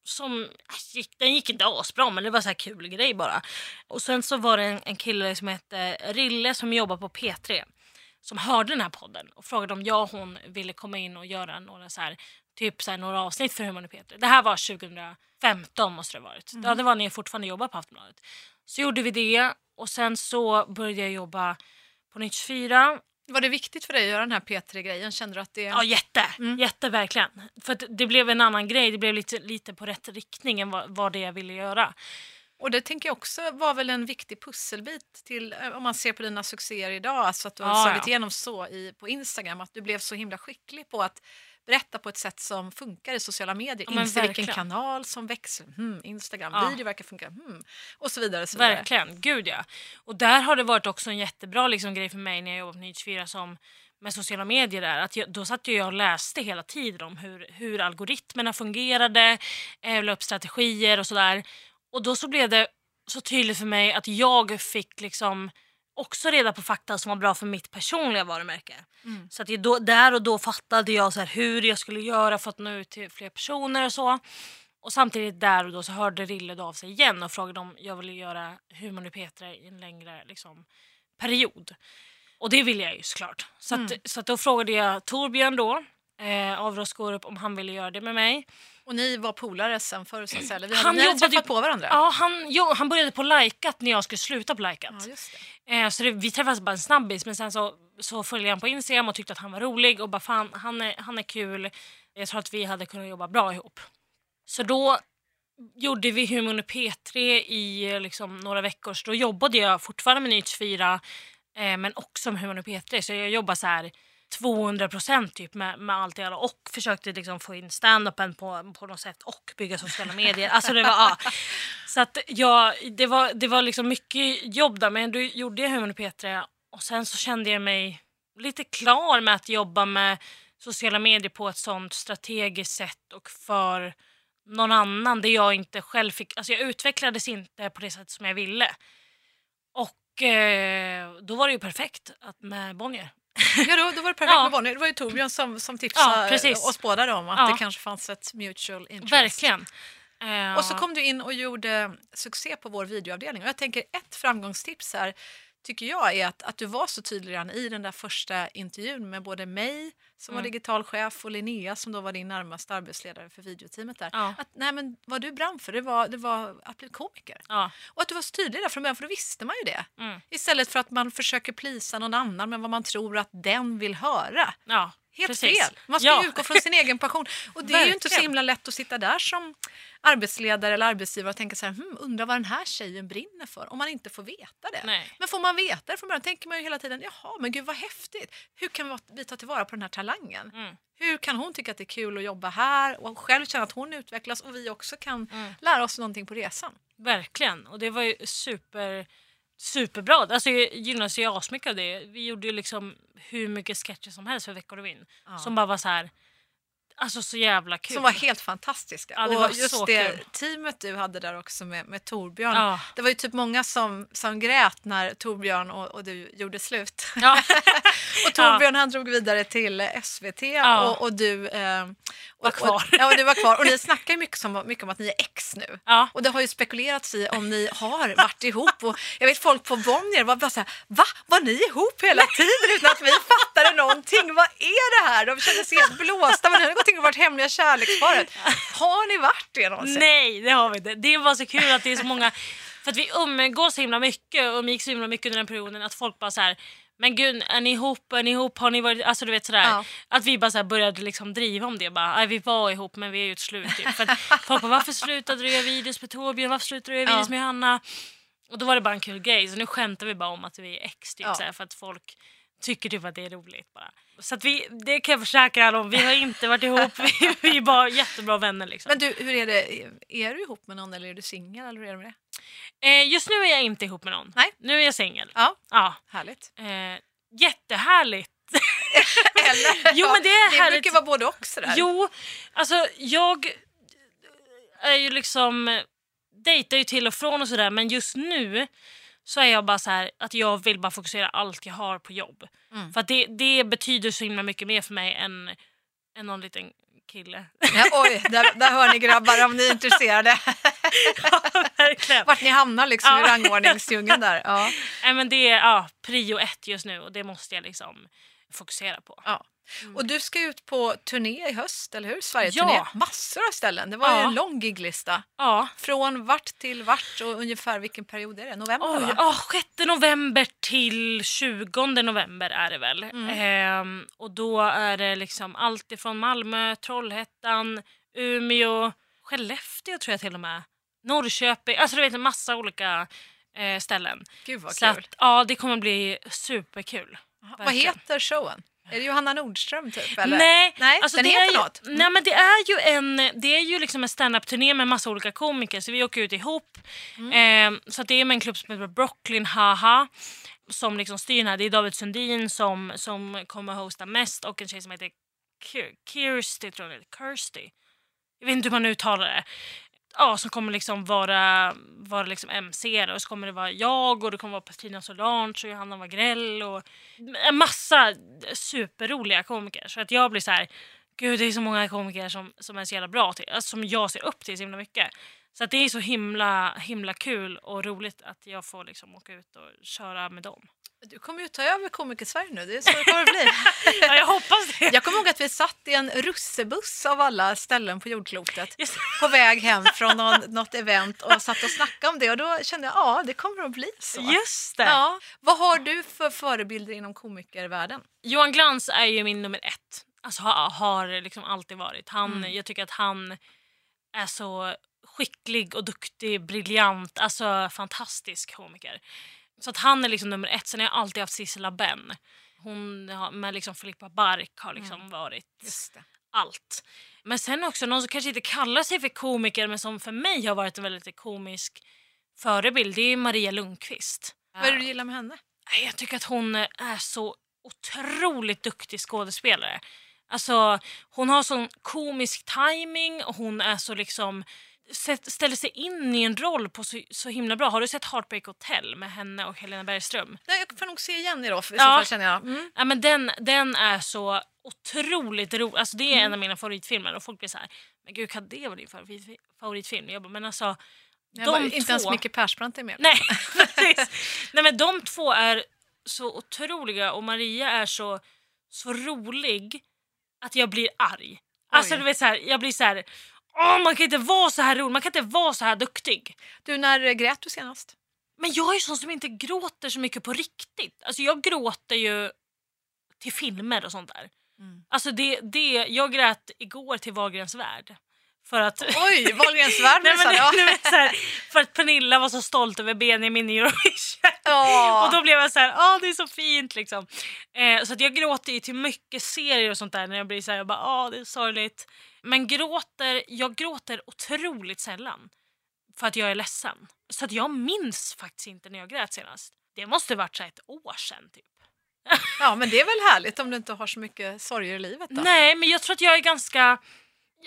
som gick, den gick inte asbra men det var så här kul grej bara. Och sen så var det en, en kille som hette Rille som jobbar på P3 som hörde den här podden och frågade om jag och hon ville komma in och göra några så här, typ så här, några avsnitt för Humor i P3. Det här var 2015 måste det ha varit. Ja, det var när jag fortfarande jobbade på Aftonbladet. Så gjorde vi det och sen så började jag jobba på Nytt 24 Var det viktigt för dig att göra den här P3-grejen? Kände du att det... Ja, jätte. Mm. Jätte verkligen. För det blev en annan grej. Det blev lite, lite på rätt riktning än vad, vad det jag ville göra. Och det tänker jag också var väl en viktig pusselbit till, eh, om man ser på dina succéer idag, alltså att du har Ja, slagit ja. igenom så i, på Instagram, att du blev så himla skicklig på att berätta på ett sätt som funkar i sociala medier. Ja, Inse vilken kanal som växer, hmm, Instagram, Ja. video verkar funka, hmm, och så vidare. Så vidare. Verkligen. Gud ja. Och där har det varit också en jättebra liksom, grej för mig när jag jobbade på 24 som med sociala medier är att jag, då satt jag och läste hela tiden om hur, hur algoritmerna fungerade, eh, la upp strategier och sådär. Och då så blev det så tydligt för mig att jag fick liksom också reda på fakta som var bra för mitt personliga varumärke. Mm. Så att jag då, där och då fattade jag så hur jag skulle göra för att nå ut till fler personer och så. Och samtidigt där och då så hörde Rille av sig igen och frågade om jag ville göra Humor i Petra i en längre liksom, period. Och det ville jag ju såklart. Så, att, Mm. så att då frågade jag Torbjörn då, eh, av Skorup om han ville göra det med mig. Och ni var polare sen förr så att säga. Vi Han hade, ni hade jobbade på varandra? Ja, han, jo, han började på Likat när jag skulle sluta på Likat. Ja. Eh, så det, vi träffades bara en snabbis men sen så, så följde jag honom på Instagram och tyckte att han var rolig och bara fan han är, han är kul. Jag tror att vi hade kunnat jobba bra ihop. Så då gjorde vi Humorn P3 i liksom, några veckor så då jobbade jag fortfarande med Nyhets 4 eh, men också med Humorn P3 så jag jobbade så här 200 procent typ med, med allt det alla och försökte liksom få in stand-upen på, på något sätt och bygga sociala medier. Alltså det var, ja. Så att jag, det var, det var liksom mycket jobb där men då gjorde jag Humorn P3 och sen så kände jag mig lite klar med att jobba med sociala medier på ett sånt strategiskt sätt och för någon annan där jag inte själv fick, alltså jag utvecklades inte på det sätt som jag ville. Och eh, då var det ju perfekt att med Bonnier. Ja, då, då var det perfekt Ja. med Bonnier. Det var ju Torbjörn som, som tipsade Ja, oss båda om att Ja. det kanske fanns ett mutual interest. Verkligen. Eh, Och så kom du in och gjorde succé på vår videoavdelning. Och jag tänker ett framgångstips här tycker jag är att, att du var så tydlig redan i den där första intervjun med både mig som var Mm. digital chef och Linnea som då var din närmaste arbetsledare för videoteamet där. Ja. Att nej, men vad du brann för det var, det var att bli komiker. Ja. Och att du var så tydlig där från början för då visste man ju det. Mm. Istället för att man försöker plisa någon annan med vad man tror att den vill höra. Ja, Helt precis. fel. Man ska ja. utgå från sin egen passion. Och det är ju inte så himla lätt att sitta där som arbetsledare eller arbetsgivare och tänka så här, hm, undrar vad den här tjejen brinner för om man inte får veta det. Nej. Men får man veta det från början tänker man ju hela tiden, jaha men gud vad häftigt. Hur kan vi ta tillvara på den här talangen? Mm. Hur kan hon tycka att det är kul att jobba här och själv känna att hon utvecklas och vi också kan Mm. lära oss någonting på resan? Verkligen. Och det var ju super, superbra. Alltså, jag gynnas ju asmycket av det. Vi gjorde ju liksom hur mycket sketcher som helst för Veckorevyn. Ja. Som bara var så här. Alltså så jävla kul. Som var helt fantastiska. Ja, och just det kul. teamet du hade där också med, med Torbjörn. Ja. Det var ju typ många som, som grät när Torbjörn och, och du gjorde slut. Ja. och Torbjörn han drog vidare till SVT och, och du eh, och, Var kvar. Och, ja, och du var kvar. Och ni snackar ju mycket, som, mycket om att ni är ex nu. ja. Och det har ju spekulerats i om ni har varit ihop. Och jag vet folk på Bonnier var bara så här, va? Var ni ihop hela tiden utan att vi fattade någonting? Vad är det här? De kände sig helt blåsta. Men in och varit hemliga kärleksparet. Har ni varit det någonsin? Nej, det har vi inte. Det var så kul att det är så många... För att vi umgås så himla mycket och umgicks så himla mycket under den perioden att folk bara så här men gud, är ni ihop? Är ni ihop? Har ni varit... Alltså du vet sådär. Ja. Att vi bara så började liksom driva om det. Bara, "Nej, vi var ihop men vi är ju ett slut. Typ. För att folk bara, varför slutade du göra videos med Torbjörn? Varför slutade du göra videos Ja. med Hanna? Och då var det bara en kul grej. Så nu skämtar vi bara om att vi är ex. Typ, Ja. så här, för att folk tycker typ att det är roligt bara. Så att vi, det kan jag försäkra alla om. Vi har inte varit ihop. Vi, vi är bara jättebra vänner liksom. Men du, hur är det? Är du ihop med någon eller är du singel? Eller hur är det med det? Eh, just nu är jag inte ihop med någon. Nej. Nu är jag singel. Ja, Ja. härligt. Eh, jättehärligt. Eller? Jo, men det är det härligt. brukar vara både och sådär. Jo, alltså jag är ju liksom dejtar ju till och från och sådär men just nu så är jag bara så här att jag vill bara fokusera allt jag har på jobb. Mm. För det, det betyder så himla mycket mer för mig än, än någon liten kille. Ja, oj, där, där hör ni grabbar om ni är intresserade. Verkligen. Vart ni hamnar liksom i Ja. rangordningsdjungeln där. Ja. Nej, men det är ja, prio ett just nu och det måste jag liksom fokusera på. Ja. Och du ska ut på turné i höst, eller hur? Sverige Ja. Massor av ställen. Det var Ja. en lång giglista. Ja. Från vart till vart och ungefär vilken period är det? November Oj, va? ja, 6 november till 20 november är det väl. Mm. Ehm, och då är det liksom allt ifrån Malmö, Trollhättan, Umeå, Skellefteå tror jag till och med. Norrköping, alltså du vet en massa olika eh, ställen. Gud vad Så kul. att, ja, det kommer bli superkul. Vad verkligen. heter showen? Är det Johanna Nordström typ? Eller? Nej, Nej alltså den det heter är ju, något. Nej men det är ju en, det är ju liksom en stand-up-turné med massa olika komiker så vi åker ut ihop. Mm. Eh, så det är med en klubb som heter Brooklyn Haha. som liksom styr den här. Det är David Sundin som, som kommer hosta mest och en tjej som heter Kir- Kirsty, tror jag. Kirsty. Jag vet inte hur man uttalar det. Ja, som kommer liksom vara, vara liksom MC och så kommer det vara jag och det kommer vara Petrina Solange och Johanna Wagrell och en massa superroliga komiker. Så att jag blir så här, gud det är så många komiker som, som är så jävla bra till, alltså, som jag ser upp till så himla mycket. Så att det är så himla, himla kul och roligt att jag får liksom åka ut och köra med dem. Du kommer ju ta över Komiker-Sverige nu, det är så det kommer att bli. Ja, jag hoppas det. Jag kommer ihåg att vi satt i en russebuss av alla ställen på jordklotet på väg hem från någon, något event och satt och snackade om det och då kände jag ja, det kommer att bli så. just det. Ja. Vad har du för förebilder inom komikervärlden? Johan Glans är ju min nummer ett. Alltså har, har liksom alltid varit. Han, Mm. Jag tycker att han är så skicklig och duktig, briljant, alltså fantastisk komiker. Så att han är liksom nummer ett. Sen har jag alltid haft Sissela Benn. Hon har, med liksom Filippa Bark har liksom varit Just det. allt. Men sen också någon som kanske inte kallar sig för komiker men som för mig har varit en väldigt komisk förebild. Det är Maria Lundqvist. Vad är det du gillar med henne? Jag tycker att hon är så otroligt duktig skådespelare. Alltså, hon har sån komisk timing och hon är så liksom ställer sig in i en roll på så, så himla bra. Har du sett Heartbreak Hotel med henne och Helena Bergström? Nej, jag får nog se igen i då, i Ja. så fall känner jag. Mm. Ja, men den, den är så otroligt rolig. Alltså, det är en av mina favoritfilmer och folk blir så här, men gud kan det vara din favorit, favoritfilm? Jag bara, men alltså Jag de bara, inte ens Micke Persbrandt är med. Nej, precis. Nej, men de två är så otroliga och Maria är så, så rolig att jag blir arg. Alltså Oj. du vet så här, jag blir så här, Åh, man kan inte vara så här rolig, man kan inte vara så här duktig. Du, när grät du senast? Men jag är ju sån som inte gråter så mycket på riktigt. Alltså jag gråter ju till filmer och sånt där. Mm. Alltså det, det, jag grät igår till Wahlgrens värld. För att... Oj, Wahlgrens värld Nej, men, ja. nej, men här, för att Pernilla var så stolt över Benjamin i Eurovision. Och då blev jag så här, åh det är så fint liksom. Eh, så att jag gråter ju till mycket serier och sånt där när jag blir så här, jag bara, åh det är sorgligt. Men gråter, jag gråter otroligt sällan. För att jag är ledsen. Så att jag minns faktiskt inte när jag grät senast. Det måste varit så ett år sedan typ. ja, men det är väl härligt om du inte har så mycket sorger i livet då? Nej men jag tror att jag är ganska,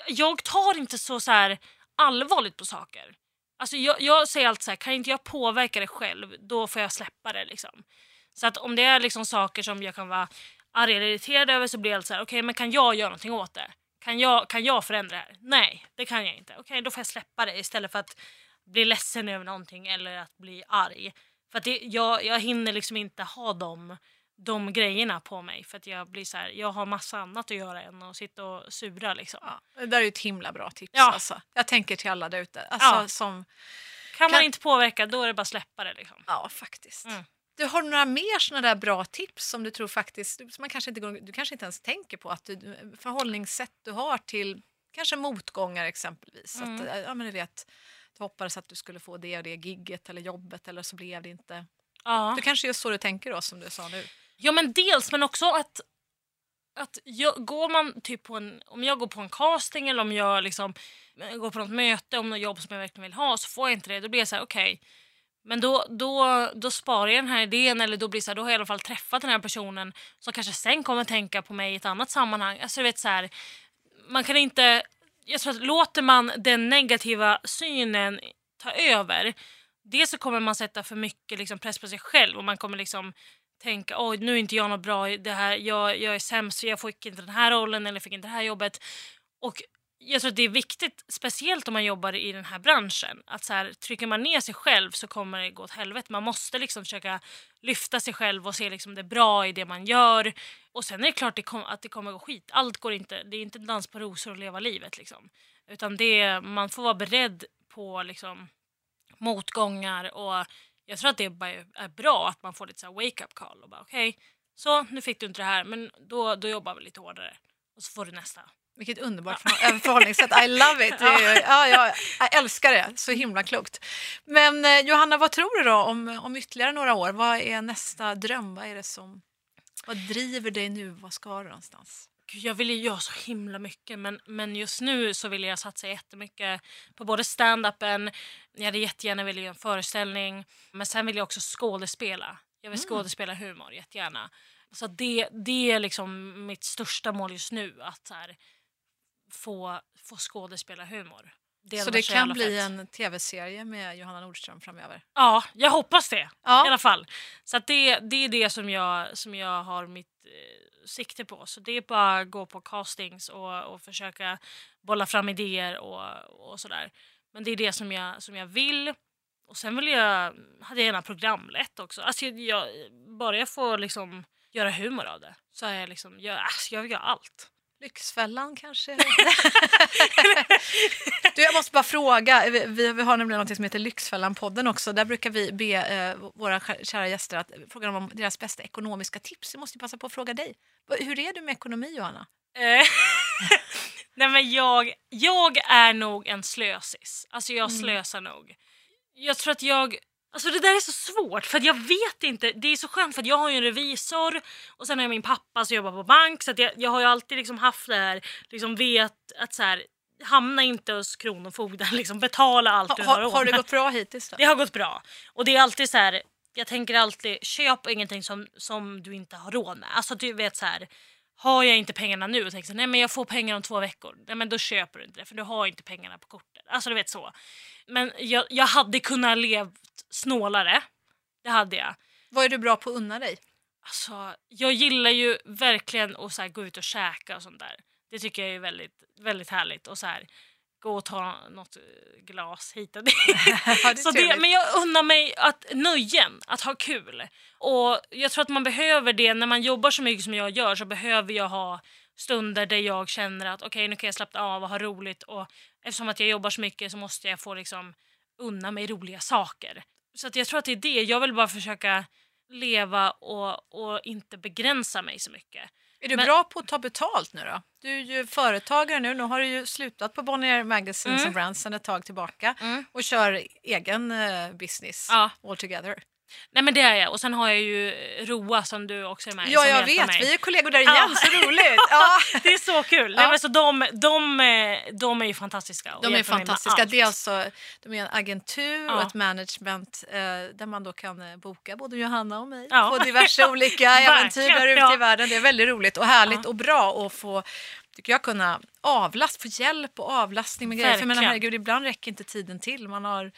jag tar inte så, så här allvarligt på saker. Alltså jag, jag säger alltid så här, kan inte jag påverka det själv då får jag släppa det liksom. Så att om det är liksom saker som jag kan vara arg eller irriterad över så blir jag så här, okej men kan jag göra någonting åt det? Kan jag, kan jag förändra det här? Nej, det kan jag inte. Okej, då får jag släppa det istället för att bli ledsen över någonting eller att bli arg. För att det, jag, jag hinner liksom inte ha dem de grejerna på mig för att jag blir så här, jag har massa annat att göra än att sitta och sura liksom. Ja, det där är ett himla bra tips. Ja. Alltså. Jag tänker till alla där ute. Alltså, Ja. som, Kan, man Kan- inte påverka då är det bara att släppa det liksom. ja, faktiskt. Mm. Du har några mer såna där bra tips som du tror faktiskt, som man kanske inte, du kanske inte ens tänker på att du, förhållningssätt du har till kanske motgångar exempelvis. Mm. Att, eh, ja, men du vet, du hoppades att du skulle få det och det gigget eller jobbet eller så blev det inte. Ja. Det kanske just så du tänker då som du sa nu. ja men dels men också att, att jag, går man typ på en, om jag går på en casting eller om jag liksom eh, går på något möte om något jobb som jag verkligen vill ha så får jag inte det. Då blir jag så här okej. Men då, då, då sparar jag den här idén eller då blir så här, då har jag i alla fall träffat den här personen som kanske sen kommer tänka på mig i ett annat sammanhang. Alltså du vet så här, man kan inte, jag tror att låter man den negativa synen ta över, dels så kommer man sätta för mycket liksom, press på sig själv och man kommer liksom tänka oj nu är inte jag något bra i det här, jag, jag är sämst jag fick inte den här rollen eller fick inte det här jobbet. Och jag tror att det är viktigt, speciellt om man jobbar i den här branschen, att så här, trycker man ner sig själv så kommer det gå åt helvete. Man måste liksom försöka lyfta sig själv och se liksom det bra i det man gör. Och sen är det klart det kom, att det kommer gå skit. Allt går inte, det är inte en dans på rosor att leva livet. Liksom. Utan det, man får vara beredd på liksom, motgångar och jag tror att det bara är bra att man får lite så här wake-up call och bara okej, så nu fick du inte det här men då, då jobbar vi lite hårdare och så får du nästa. Vilket underbart förhåll- förhållningssätt. I love it. Är, ju- ja, jag, älskar det. Så himla klokt. Men eh, Johanna, vad tror du då om, om ytterligare några år? Vad är nästa dröm? Vad är det som... Vad driver dig nu? Vad ska du någonstans? Gud, jag vill ju göra så himla mycket men, men just nu så vill jag satsa jättemycket på både stand-upen, jag hade jättegärna velat göra en föreställning men sen vill jag också skådespela. Jag vill skådespela humor jättegärna. Så det, det är liksom mitt största mål just nu. Att så här, få, få skådespela humor. så det kan bli fett. en tv-serie med Johanna Nordström framöver? Ja, jag hoppas det. Ja. I alla fall. Så det, det är det som jag, som jag har mitt eh, sikte på. Så det är bara att gå på castings och, och försöka bolla fram idéer och, och sådär. Men det är det som jag, som jag vill. Och sen vill jag, hade jag gärna programlett också. Alltså jag, jag, bara jag får liksom göra humor av det så är jag liksom, jag, alltså jag vill göra allt. Lyxfällan kanske? du, jag måste bara fråga. Vi, vi har nämligen något som heter Lyxfällan-podden också. Där brukar vi be eh, våra kä- kära gäster att fråga dem om deras bästa ekonomiska tips. Jag måste passa på att fråga dig. Hur är du med ekonomi, Johanna? Eh, Nej men jag, jag är nog en slösis. Alltså jag Mm. slösar nog. Jag tror att jag... Alltså det där är så svårt för jag vet inte. Det är så skönt för att jag har ju en revisor och sen har jag min pappa som jobbar på bank så jag, jag har ju alltid liksom haft det här, liksom vet att så här, hamna inte hos Kronofogden, liksom betala allt du Ha, har har, råd har det gått bra hittills? Då? Det har gått bra. Och det är alltid så här, jag tänker alltid köp ingenting som, som du inte har råd med. Alltså du vet så här, har jag inte pengarna nu och tänker så nej men jag får pengar om två veckor. Nej men då köper du inte det för du har inte pengarna på kortet. Alltså du vet så. Men jag, jag hade kunnat levt snålare. Det hade jag. Vad är du bra på att unna dig? Alltså, jag gillar ju verkligen att så här, gå ut och käka och sånt där. Det tycker jag är väldigt, väldigt härligt. Och så här, gå och ta något eh, glas hit och dit. Ja, det så det, men jag unnar mig att nöjen, att ha kul. Och jag tror att man behöver det när man jobbar så mycket som jag gör så behöver jag ha stunder där jag känner att okej nu kan jag slappna av och ha roligt och eftersom att jag jobbar så mycket så måste jag få liksom unna mig roliga saker. Så att jag tror att det är det, jag vill bara försöka leva och, och inte begränsa mig så mycket. Är du men- bra på att ta betalt nu då? Du är ju företagare nu. Nu har du ju slutat på Bonnier Magazines and Brands sedan ett tag tillbaka Mm. och kör egen eh, business Ja. altogether. Nej men det är jag och sen har jag ju Roa som du också är med Ja, jag vet. mig. Vi är kollegor där igen. Ja. Så roligt! Ja. Det är så kul! Ja. Nej, men så de, de, eh, de är ju fantastiska. och De är fantastiska. Det är alltså, de är en agentur och Ja. ett management eh, där man då kan eh, boka både Johanna och mig Ja. på diverse olika äventyr Verkligen, där ute i världen. Det är väldigt roligt och härligt och bra att få tycker jag kunna avlast, få hjälp och avlastning med grejer. För menar, Verkligen. herregud, ibland räcker inte tiden till. Man har.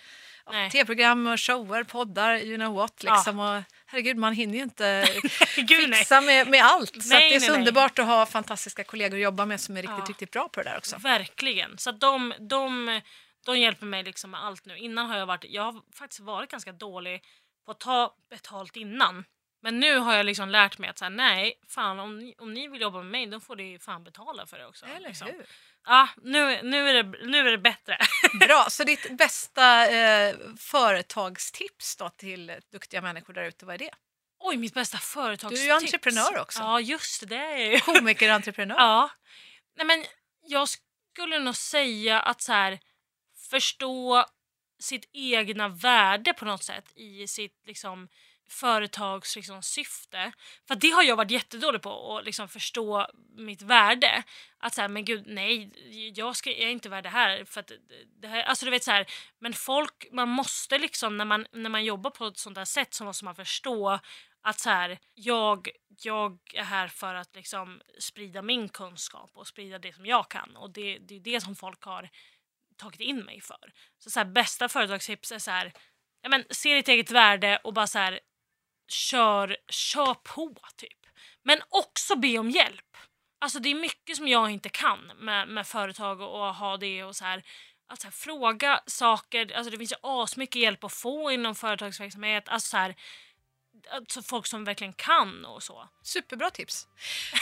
Tv-program, och shower, poddar, you know what. Ja. Liksom. Och, herregud, man hinner ju inte Gud, nej. fixa med, med allt. Så Nej, det är nej, så nej. underbart att ha fantastiska kollegor att jobba med som är riktigt, Ja. riktigt bra på det där också. Verkligen. Så de, de, de hjälper mig liksom med allt nu. Innan har jag varit, jag har faktiskt varit ganska dålig på att ta betalt innan. Men nu har jag liksom lärt mig att så här, nej, fan om ni, om ni vill jobba med mig då får ni fan betala för det också. Eller liksom. hur? Ja, nu, nu, är det, nu är det bättre. Bra, så ditt bästa eh, företagstips då till duktiga människor där ute, vad är det? Oj, mitt bästa företagstips. Du är ju entreprenör också. Ja, just det. det är jag ju. Komiker, entreprenör. Ja. Nej, men jag skulle nog säga att så här, förstå sitt egna värde på något sätt i sitt liksom, företags liksom, syfte. För det har jag varit jättedålig på att liksom, förstå mitt värde. Att så här, men gud nej, jag, ska, jag är inte värd det här. För att det här alltså, du vet, så här, men folk, man måste liksom när man, när man jobbar på ett sånt där sätt så måste man förstå att så här, jag, jag är här för att liksom sprida min kunskap och sprida det som jag kan. Och det, det är det som folk har tagit in mig för. Så, så här, bästa företagstips är så här, ja, men, se ditt eget värde och bara så här, kör, kör på typ. Men också be om hjälp. Alltså det är mycket som jag inte kan med, med företag och, och ha det och så här. Att så här, fråga saker, alltså det finns ju asmycket hjälp att få inom företagsverksamhet. Alltså så här, alltså folk som verkligen kan och så. Superbra tips.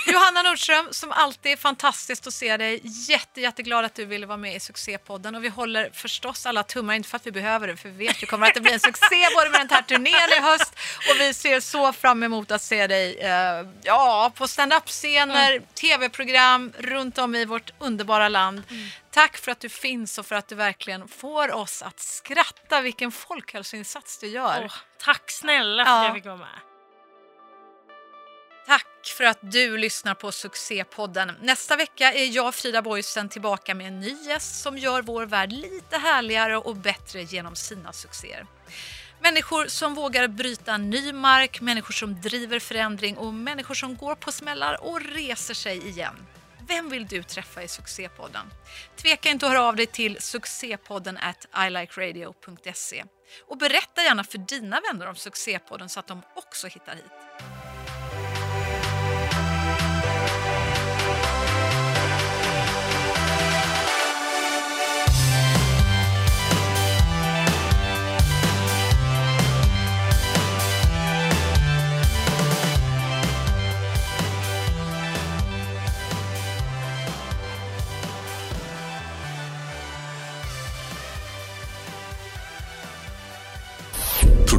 Johanna Nordström, som alltid är fantastiskt att se dig. Jätte, jätteglad att du ville vara med i Succépodden. Och vi håller förstås alla tummar, inte för att vi behöver det, för vi vet ju kommer att det bli en succé både med den här turnén i höst och vi ser så fram emot att se dig eh, ja, på stand-up-scener, tv-program runt om i vårt underbara land. Tack för att du finns och för att du verkligen får oss att skratta. Vilken folkhälsoinsats du gör. Åh, tack snälla för Ja. att jag fick vara med. Tack för att du lyssnar på Succépodden. Nästa vecka är jag, Frida Boysen, tillbaka med en ny gäst som gör vår värld lite härligare och bättre genom sina succéer. Människor som vågar bryta ny mark, människor som driver förändring och människor som går på smällar och reser sig igen. Vem vill du träffa i Succépodden? Tveka inte att höra av dig till succépodden at ilikeradio.se och berätta gärna för dina vänner om Succépodden så att de också hittar hit.